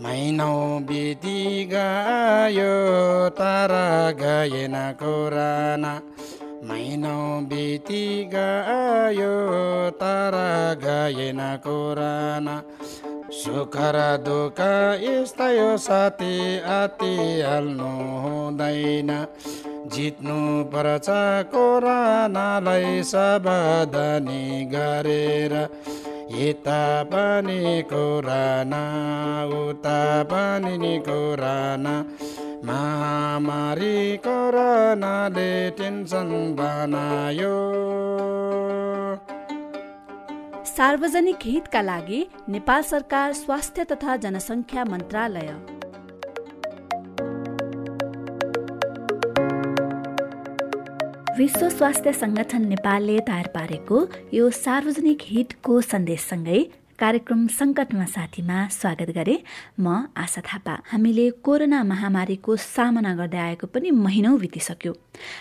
महिनौ बिति गयो तर गएन कोराना। महिनौ बिति गयो तर गएन कोराना। सुख र दुःख यस्तै हो साथी अति हाल्नु हुँदैन। जित्नु पर्छ कोरानालाई सावधानी गरेर। यता पनि कोराना उता पनि नि कोराना महामारी कोरोनाले टेन्सन बनायो। सार्वजनिक हितका लागि नेपाल सरकार स्वास्थ्य तथा जनसङ्ख्या मन्त्रालय। विश्व स्वास्थ्य संगठन नेपालले तयार पारेको यो सार्वजनिक हितको सन्देशसँगै कार्यक्रम सङ्कटमा साथीमा स्वागत गरे म आशा थापा। हामीले कोरोना महामारीको सामना गर्दै आएको पनि महिनौ बितिसक्यो।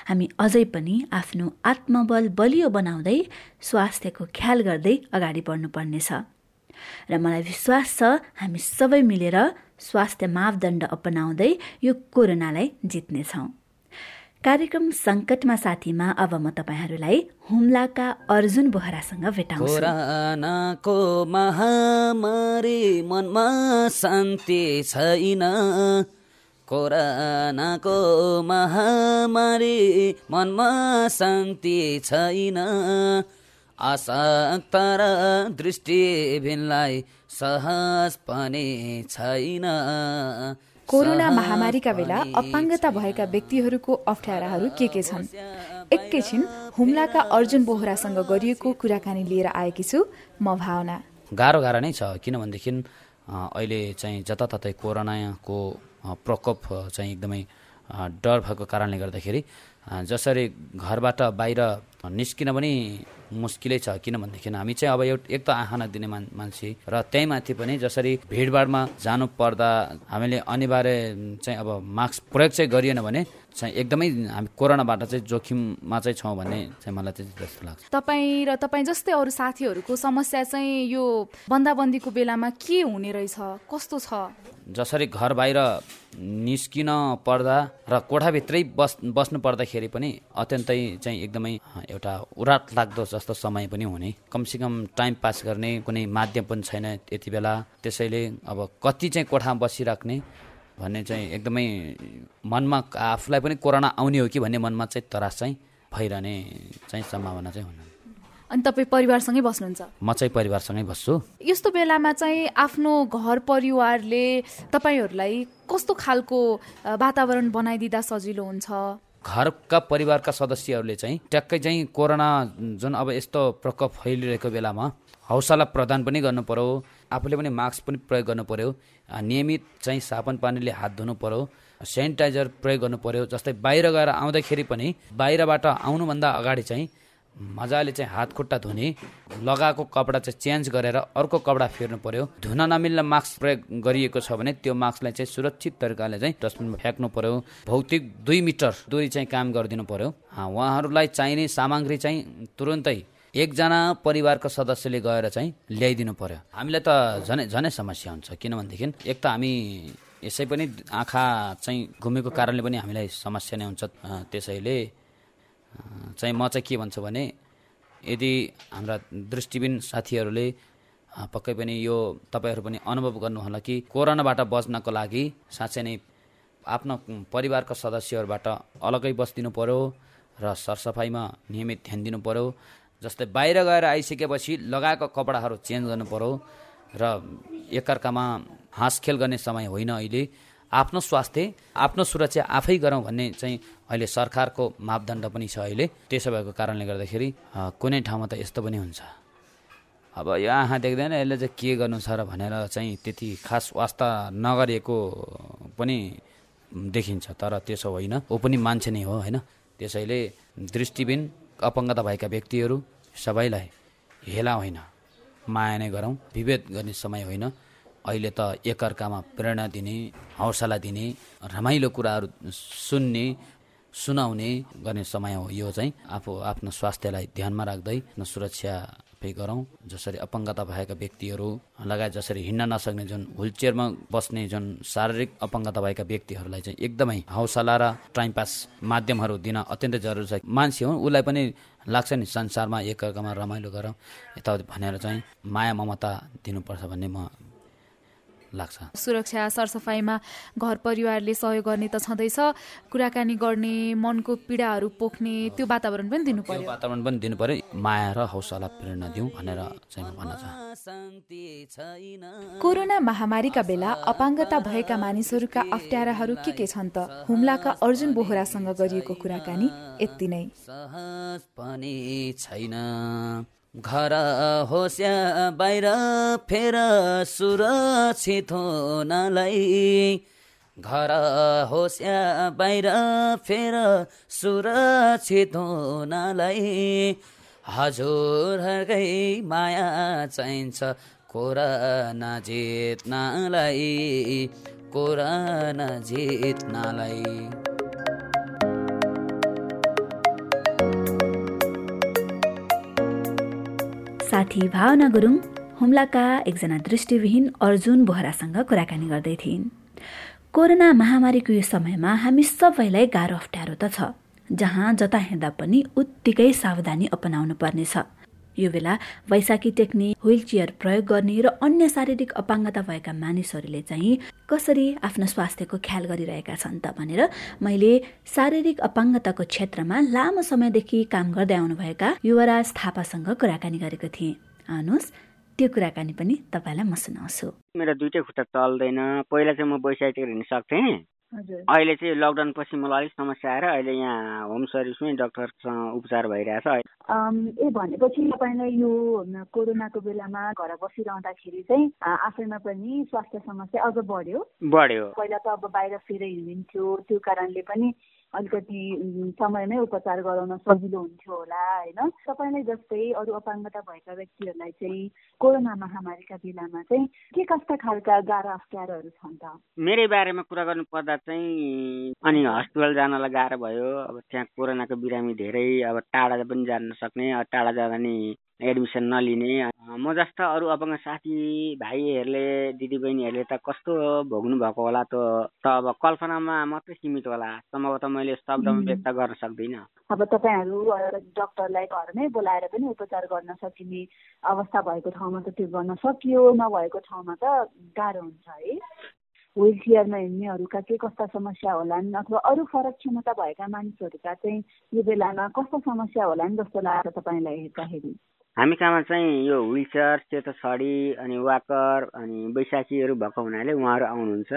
हामी अझै पनि आफ्नो आत्मबल बलियो बनाउँदै स्वास्थ्यको ख्याल गर्दै अगाडि बढ्नुपर्नेछ। र मलाई विश्वास छ हामी सबै मिलेर स्वास्थ्य मापदण्ड अपनाउँदै यो कोरोनालाई जित्नेछौँ। कार्यक्रम सङ्कटमा साथीमा अब म तपाईँहरूलाई हुम्लाका अर्जुन बोहरासँग भेटाउँछु। महामारी मनमा शान्ति छैन। कोरोनाको महामारी मनमा शान्ति छैन। आसक्त र दृष्टिबिनलाई सहज पनि छैन। कोरोना महामारीका बेला अपाङ्गता भएका व्यक्तिहरूको अप्ठ्याराहरू के के छन्? एकैछिन हुम्लाका अर्जुन बोहरासँग गरिएको कुराकानी लिएर आएकी छु। म भावना। गाह्रो गाह्रो नै छ किनभनेदेखि अहिले चाहिँ जताततै कोरोनाको प्रकोप चाहिँ एकदमै डर भएको कारणले गर्दाखेरि जसरी घरबाट बाहिर निस्किन पनि मुस्किलै छ किनभनेदेखि हामी चाहिँ अब एउटा एक त आँखा नदिने मान मान्छे र त्यही माथि पनि जसरी भिडभाडमा जानु पर्दा हामीले अनिवार्य चाहिँ अब मास्क प्रयोग चाहिँ गरिएन भने चाहिँ एकदमै हामी कोरोनाबाट चाहिँ जोखिममा चाहिँ छौँ भन्ने चाहिँ मलाई चाहिँ जस्तो लाग्छ। तपाईँ र तपाईँ जस्तै अरू साथीहरूको समस्या चाहिँ यो बन्दाबन्दीको बेलामा के हुने रहेछ? कस्तो छ? जसरी घर बाहिर निस्किन पर्दा र कोठाभित्रै बस् बस्नु पर्दाखेरि पनि अत्यन्तै चाहिँ एकदमै एउटा उराट लाग्दो जस्तो समय पनि हुने। कमसेकम टाइम पास गर्ने कुनै माध्यम पनि छैन यति बेला। त्यसैले अब कति चाहिँ कोठामा बसिराख्ने भन्ने चाहिँ एकदमै मनमा आफूलाई पनि कोरोना आउने हो कि भन्ने मनमा चाहिँ तरास चाहिँ भइरहने चाहिँ सम्भावना चाहिँ हुनु अनि तपाईँ परिवारसँगै बस्नुहुन्छ? म चाहिँ परिवारसँगै बस्छु। यस्तो बेलामा चाहिँ आफ्नो घर परिवारले तपाईँहरूलाई कस्तो खालको वातावरण बनाइदिँदा सजिलो हुन्छ? घरका परिवारका सदस्यहरूले चाहिँ ट्याक्कै चाहिँ कोरोना जुन अब यस्तो प्रकोप फैलिरहेको बेलामा हौसला प्रदान पनि गर्नु पर्यो आफूले पनि मास्क पनि प्रयोग गर्नु पर्यो नियमित चाहिँ साबुन पानीले हात धुनु पर्यो सेनिटाइजर प्रयोग गर्नु पर्यो जस्तै बाहिर गएर आउँदाखेरि पनि बाहिरबाट आउनुभन्दा अगाडि चाहिँ मजाले चाहिँ हात खुट्टा धुने लगाएको कपडा चाहिँ चेन्ज गरेर अर्को कपडा फेर्नु पर्यो। धुन नमिल्ने मास्क प्रयोग गरिएको छ भने त्यो मास्कलाई चाहिँ सुरक्षित तरिकाले चाहिँ डस्टबिनमा फ्याँक्नु पर्यो। भौतिक दुई मिटर दूरी चाहिँ काम गरिदिनु पर्यो। उहाँहरूलाई चाहिने सामग्री चाहिँ तुरुन्तै एकजना परिवारको सदस्यले गएर चाहिँ ल्याइदिनु पर्यो। हामीलाई त झनै झनै समस्या हुन्छ किनभनेदेखि एक त हामी यसै पनि आँखा चाहिँ घुमेको कारणले पनि हामीलाई समस्या नै हुन्छ। त्यसैले चाहिँ म चाहिँ के भन्छु भने यदि हाम्रा दृष्टिबिन साथीहरूले पक्कै पनि यो तपाईँहरू पनि अनुभव गर्नुहोला कि कोरोनाबाट बच्नको लागि साँच्चै नै आफ्नो परिवारका सदस्यहरूबाट अलगै बसिदिनु पर्यो र सरसफाइमा नियमित ध्यान दिनु पर्यो जस्तै बाहिर गएर आइसकेपछि लगाएको कपडाहरू चेन्ज गर्नु पर्यो र एकअर्कामा हाँसखेल गर्ने समय होइन अहिले। आफ्नो स्वास्थ्य आफ्नो सुरक्षा आफै गरौँ भन्ने चाहिँ अहिले सरकारको मापदण्ड पनि छ अहिले। त्यसो भएको कारणले गर्दाखेरि कुनै ठाउँमा त यस्तो पनि हुन्छ। अब यो आँखा देख्दैन यसले चाहिँ के गर्नु छ र भनेर चाहिँ त्यति खास वास्ता नगरिएको पनि देखिन्छ तर त्यसो होइन। ऊ पनि मान्छे नै हो होइन? त्यसैले दृष्टिबिन अपङ्गता भएका व्यक्तिहरू सबैलाई हेला होइन माया नै गरौँ विभेद गर्ने समय होइन। अहिले त एकअर्कामा प्रेरणा दिने हौसला दिने रमाइलो कुराहरू सुन्ने सुनाउने गर्ने समय हो यो चाहिँ। आफू आफ्नो स्वास्थ्यलाई ध्यानमा राख्दै सुरक्षा पे गरौँ। जसरी अपाङ्गता भएका व्यक्तिहरू लगायत जसरी हिँड्न नसक्ने जुन व्हिल चेयरमा बस्ने जुन शारीरिक अपाङ्गता भएका व्यक्तिहरूलाई चाहिँ एकदमै हौसला र टाइम पास माध्यमहरू दिन अत्यन्तै जरुरी छ। मान्छे हो उसलाई पनि लाग्छ नि संसारमा एकअर्कामा रमाइलो गरौँ। यताउति भनेर चाहिँ माया ममता दिनुपर्छ भन्ने म लाग्छ। सुरक्षा सरसफाइमा घर परिवारले सहयोग गर्ने त छँदैछ। कुराकानी गर्ने मनको पीडाहरू पोख्ने त्यो वातावरण पनि दिनु पर्यो। वातावरण पनि दिनु पर्यो। माया र हौसला प्रेरणा दिउँ भनेर चाहिँ भन्न कोरोना महामारीका बेला अपाङ्गता भएका मानिसहरूका अप्ठ्याराहरू के के छन् त? हुम्लाका अर्जुन बोहरासँग गरिएको कुराकानी यति नै। छैन। घर होस् या बाहिर फेर सुरक्षित हुनलाई। घर होस् या बाहिर फेर सुरक्षित हुनलाई। हजुरहरूकै माया चाहिन्छ कोरोना जित्नलाई कोरोना जित्नलाई साथी भावना गुरुङ हुम्लाका एकजना दृष्टिविहीन अर्जुन बोहरासँग कुराकानी गर्दै थिइन्। कोरोना महामारीको यो समयमा हामी सबैलाई गाह्रो अप्ठ्यारो त छ जहाँ जता हिँड्दा पनि उत्तिकै सावधानी अपनाउनु पर्नेछ। यो बेला वैशाखी टेक्ने व्हील चेयर प्रयोग गर्ने र अन्य शारीरिक अपाङ्गता भएका मानिसहरूले चाहिँ कसरी आफ्नो स्वास्थ्यको ख्याल गरिरहेका छन् त भनेर मैले शारीरिक अपाङ्गताको क्षेत्रमा लामो समयदेखि काम गर्दै आउनुभएका युवराज थापासँग कुराकानी गरेको थिएँ। आउनुहोस् त्यो कुराकानी पनि तपाईँलाई म सुनाउँछु। मेरो दुइटै खुट्टा चल्दैन पहिला चाहिँ म बैसाइटेर हिँड्न सक्थेँ। अहिले चाहिँ लकडाउन पछि मलाई अलिक समस्या आएर अहिले यहाँ होम सर्भिसमै डक्टरसँग उपचार भइरहेछ। ए भनेपछि तपाईँलाई यो कोरोनाको बेलामा घर बसिरहँदाखेरि चाहिँ आफैमा पनि स्वास्थ्य समस्या अझ बढ्यो। बढ्यो। पहिला त अब बाहिर हिँडिन्थ्यो त्यो कारणले पनि अलिकति समयमै उपचार गराउन सजिलो हुन्थ्यो होला होइन? तपाईँलाई जस्तै अरू अपाङ्गता भएका व्यक्तिहरूलाई चाहिँ कोरोना महामारीका बेलामा चाहिँ के कस्ता खालका गाह्रो अप्ठ्यारोहरू छन् त? मेरै बारेमा कुरा गर्नु पर्दा चाहिँ अनि हस्पिटल जानलाई गाह्रो भयो अब त्यहाँ कोरोनाको बिरामी धेरै अब टाढा पनि जान नसक्ने टाढा जाँदा नि एडमिसन नलिने। म जस्ता अरू अपाङ्ग साथी भाइहरूले दिदीबहिनीहरूले त कस्तो भोग्नु भएको होला त त अब कल्पनामा मात्रै सीमित होला। सम्भवतः मैले शब्दमा व्यक्त गर्न सक्दिनँ। अब तपाईँहरू डक्टरलाई घरमै बोलाएर पनि उपचार गर्न सकिने अवस्था भएको ठाउँमा त त्यो गर्न सकियो नभएको ठाउँमा त गाह्रो हुन्छ है। व्हिल चेयरमा हिँड्नेहरूका के कस्ता समस्या होलान् अथवा अरू फरक क्षमता भएका मानिसहरूका चाहिँ यो बेलामा कस्तो समस्या होलान् जस्तो लाग्छ तपाईँलाई हेर्दाखेरि? हामी कहाँमा चाहिँ यो विलचेयर सेतो छडी अनि वाकर अनि बैशाखीहरू भएको हुनाले उहाँहरू आउनुहुन्छ।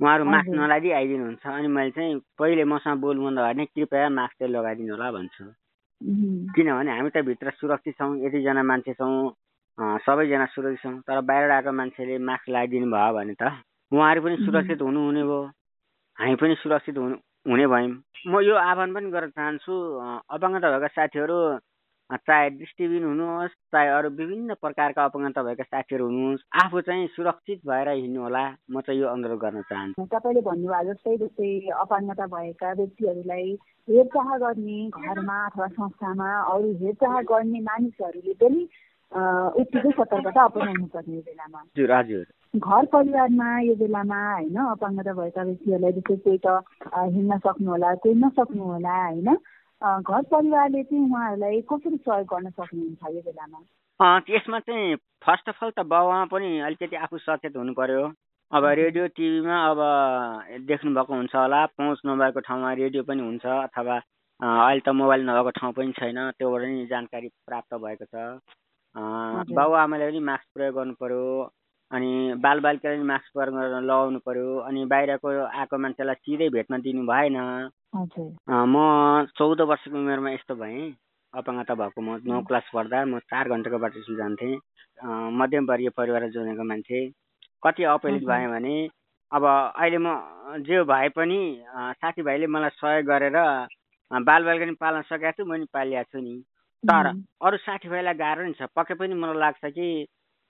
उहाँहरू मास्क नलाइदिई आइदिनुहुन्छ अनि मैले चाहिँ पहिले मसँग बोल्नुभन्दा भने कृपया मास्क चाहिँ लगाइदिनु होला भन्छु। किनभने हामी त भित्र सुरक्षित छौँ यतिजना मान्छे छौँ सबैजना सुरक्षित छौँ तर बाहिर आएको मान्छेले मास्क लगाइदिनु भयो भने त उहाँहरू पनि सुरक्षित हुनुहुने भयो। हामी पनि सुरक्षित हुनु हुने भयौँ। म यो आह्वान पनि गर्न चाहन्छु अपाङ्गता भएका साथीहरू चाहे दृष्टिबिन हुनुहोस् चाहे अरू विभिन्न प्रकारका अपङ्गता भएका साथीहरू हुनुहोस् आफू चाहिँ सुरक्षित भएर हिँड्नु होला म चाहिँ यो अनुरोध गर्न चाहन्छु। तपाईँले भन्नुभयो जस्तै जस्तै अपाङ्गता भएका व्यक्तिहरूलाई हेरचाह गर्ने घरमा अथवा संस्थामा अरू हेरचाह गर्ने मानिसहरूले पनि उत्तिकै सतर्कता अपनाउनु पर्ने यो बेलामा। हजुर हजुर। घर परिवारमा यो बेलामा होइन अपाङ्गता भएका व्यक्तिहरूलाई जस्तै कोही त हिँड्न सक्नु होला कोही नसक्नु होला होइन? घर परिवारले चाहिँ उहाँहरूलाई कसरी सहयोग गर्न सक्नुहुन्छ यो बेलामा? त्यसमा चाहिँ फर्स्ट अफ अल त बाबुआमा पनि अलिकति आफू सचेत हुनु पर्यो अब रेडियो टिभीमा अब देख्नुभएको हुन्छ होला पहुँच नभएको ठाउँमा रेडियो पनि हुन्छ अथवा अहिले त मोबाइल नभएको ठाउँ पनि छैन त्योबाट नि जानकारी प्राप्त भएको छ। बाबुआमाले पनि मास्क प्रयोग गर्नु पर्यो अनि बालबालिकाले पनि मास्क गरेर लगाउनु पर्यो। अनि बाहिरको आएको मान्छेलाई सिधै भेट्न दिनु भएन। म चौध वर्षको उमेरमा यस्तो भएँ। अपाङ्गता भएको म नौ क्लास पढ्दा म चार घन्टाको बाटो स्कुल जान्थेँ मध्यमवर्गीय परिवार जोडेको मान्छे। कति अपहेलित भएँ भने अब अहिले म जे भए पनि साथीभाइले मलाई सहयोग गरेर बालबालिका पनि पाल्न सकेको छु म पनि छु नि। तर अरू साथीभाइलाई गाह्रो नि छ। पक्कै पनि मलाई लाग्छ कि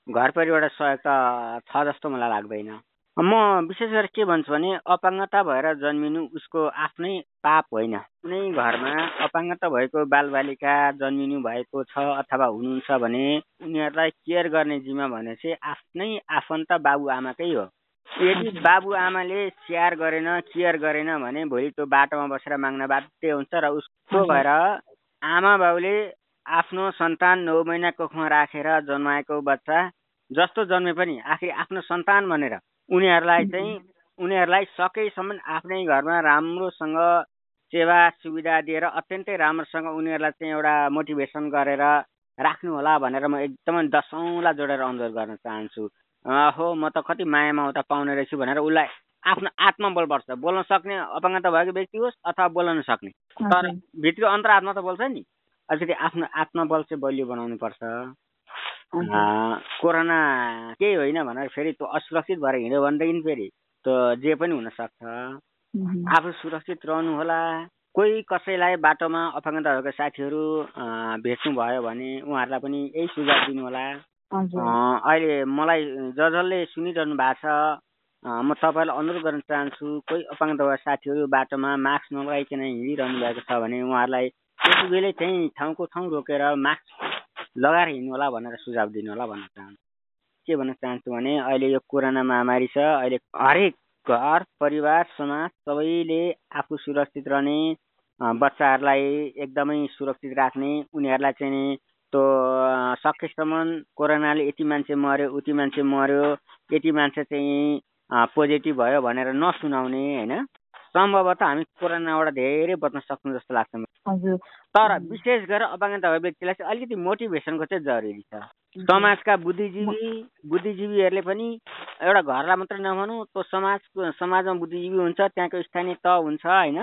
घर परिवारबाट सहयोग त छ जस्तो मलाई लाग्दैन। म विशेष गरेर के भन्छु भने अपाङ्गता भएर जन्मिनु उसको आफ्नै पाप होइन। कुनै घरमा अपाङ्गता भएको बालबालिका जन्मिनु भएको छ अथवा हुनुहुन्छ भने उनीहरूलाई केयर गर्ने जिम्मा भने चाहिँ आफ्नै आफन्त बाबुआमाकै हो। यदि बाबुआमाले स्याहार गरेन केयर गरेन भने भोलि त्यो बाटोमा बसेर माग्न बाध्य हुन्छ र उसको भएर आमा बाउले आफ्नो सन्तान नौ महिना कोखमा राखेर जन्माएको बच्चा जस्तो जन्मे पनि आखिर आफ्नो सन्तान भनेर उनीहरूलाई चाहिँ उनीहरूलाई सकेसम्म आफ्नै घरमा राम्रोसँग सेवा सुविधा दिएर अत्यन्तै राम्रोसँग उनीहरूलाई चाहिँ एउटा मोटिभेसन गरेर राख्नु होला भनेर म एकदमै दसौँलाई जोडेर अनुरोध गर्न चाहन्छु। हो म त कति माया ममता पाउने रहेछु भनेर उसलाई आफ्नो आत्मबल बढ्छ। बोल्न सक्ने अपाङ्गता भएको व्यक्ति होस् अथवा बोल्न नसक्ने। तर भित्री अन्तरात्मा त बोल्छ नि। अलिकति आफ्नो आत्मबल चाहिँ बलियो बनाउनु पर्छ। कोरोना केही होइन भनेर फेरि त्यो असुरक्षित भएर हिँड्यो भनेदेखि फेरि त्यो जे पनि हुनसक्छ। आफू सुरक्षित रहनु होला। कोही कसैलाई बाटोमा अपाङ्गता भएको साथीहरू भेट्नु भयो भने उहाँहरूलाई पनि यही सुझाव दिनु होला। अहिले मलाई ज जसले सुनिरहनु भएको छ। म तपाईँलाई अनुरोध गर्न चाहन्छु कोही अपाङ्गता भएको साथीहरू बाटोमा मास्क नलगाइकन हिँडिरहनु भएको छ भने उहाँहरूलाई त्यति बेलै चाहिँ ठाउँको ठाउँ रोकेर मास्क लगाएर हिँड्नु होला भनेर सुझाव दिनु होला भन्न चाहन्छु। के भन्न चाहन्छु भने अहिले यो कोरोना महामारी छ अहिले हरेक घर परिवार समाज सबैले आफू सुरक्षित रहने बच्चाहरूलाई एकदमै सुरक्षित राख्ने उनीहरूलाई चाहिँ त्यो सकेसम्म कोरोनाले यति मान्छे मऱ्यो उति मान्छे मऱ्यो यति मान्छे चाहिँ पोजिटिभ भयो भनेर नसुनाउने होइन? सम्भवतः हामी कोरोनाबाट धेरै बच्न सक्छौँ जस्तो लाग्छ हजुर। तर विशेष गरेर अपाङ्गता भएको व्यक्तिलाई चाहिँ अलिकति मोटिभेसनको चाहिँ जरुरी छ। समाजका बुद्धिजीवी बुद्धिजीवीहरूले पनि एउटा घरलाई मात्रै नभनौँ त्यो समाज समाजमा बुद्धिजीवी हुन्छ त्यहाँको स्थानीय त हुन्छ होइन?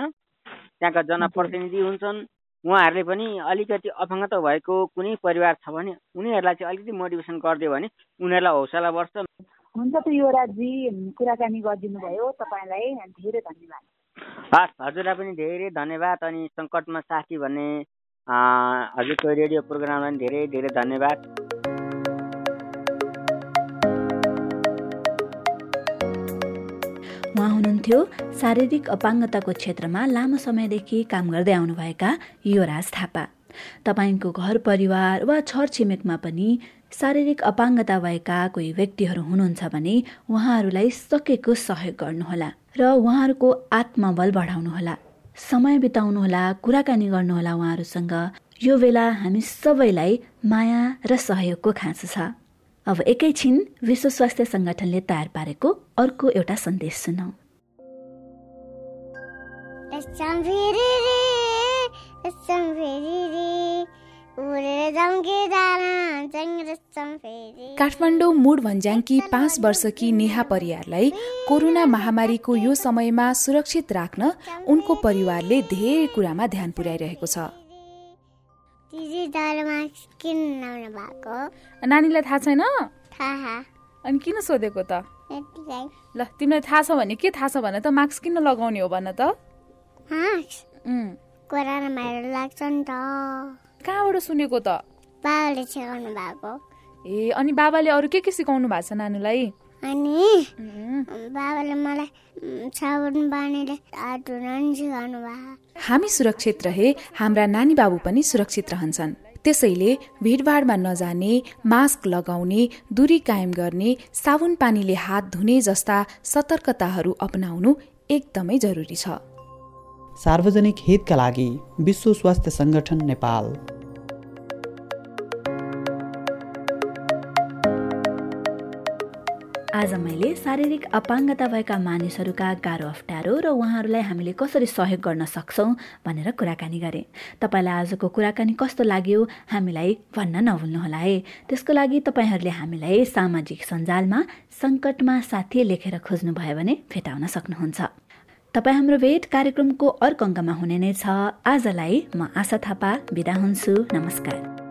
त्यहाँका जनप्रतिनिधि हुन्छन्। उहाँहरूले पनि अलिकति अपाङ्गता भएको कुनै परिवार छ भने उनीहरूलाई चाहिँ अलिकति मोटिभेसन गरिदियो भने उनीहरूलाई हौसला बढ्छ। हुन्छ त युवराजी कुराकानी गरिदिनु भयो तपाईँलाई धेरै धन्यवाद। हस् हजुरलाई पनि धेरै धन्यवाद अनि सङ्कटमा साथी भन्ने हजुरको रेडियो प्रोग्रामलाई पनि धेरै धेरै धन्यवाद। उहाँ हुनुहुन्थ्यो शारीरिक अपाङ्गताको क्षेत्रमा लामो समयदेखि काम गर्दै आउनुभएका युवराज थापा। तपाईँको घर परिवार वा छरछिमेकमा पनि शारीरिक अपाङ्गता भएका कोही व्यक्तिहरू हुनुहुन्छ भने उहाँहरूलाई सकेको सहयोग गर्नुहोला। र उहाँहरूको आत्मबल बढाउनुहोला समय बिताउनुहोला कुराकानी गर्नुहोला उहाँहरूसँग। यो बेला हामी सबैलाई माया र सहयोगको खाँचो छ। अब एकैछिन विश्व स्वास्थ्य संगठनले तयार पारेको अर्को एउटा सन्देश सुनौ। काठमाडौँ मुड भन्ज्याङकी पाँच वर्षकी नेहा परियारलाई कोरोना महामारीको यो समयमा सुरक्षित राख्न उनको परिवारले धेरै कुरामा ध्यान पुर्याइरहेको छ। नानीलाई थाहा छैन? अनि किन सोधेको त? ल तिमीलाई थाहा छ भने के थाहा छ भने त मास्क किन लगाउने हो भन त? कोरोना लाग्छ नि त। कहाँबाट सुनेको त? बाबाले सिकाउनु भएको। ए अनि बाबाले अरू के के सिकाउनु भएको छ नानीलाई? अनि बाबाले मलाई साबुन पानीले हात धुन सिकाउनु भएको हामी सुरक्षित रहे हाम्रा नानी बाबु पनि सुरक्षित रहन्छन्। त्यसैले भिडभाडमा नजाने मास्क लगाउने दूरी कायम गर्ने साबुन पानीले हात धुने जस्ता सतर्कताहरू अपनाउनु एकदमै जरुरी छ। सार्वजनिक हितका लागि विश्व स्वास्थ्य सङ्गठन नेपाल। आज मैले शारीरिक अपाङ्गता भएका मानिसहरूका गाह्रो अप्ठ्यारो र उहाँहरूलाई हामीले कसरी सहयोग गर्न सक्छौँ भनेर कुराकानी गरेँ। तपाईँलाई आजको कुराकानी कस्तो लाग्यो हामीलाई भन्न नभुल्नुहोला है। त्यसको लागि तपाईँहरूले हामीलाई सामाजिक सञ्जालमा सङ्कटमा साथी लेखेर खोज्नुभयो भने भेटाउन सक्नुहुन्छ। तपाईँ हाम्रो भेट कार्यक्रमको अर्को अङ्कमा हुने नै छ। आजलाई म आशा थापा बिदा हुन्छु। नमस्कार।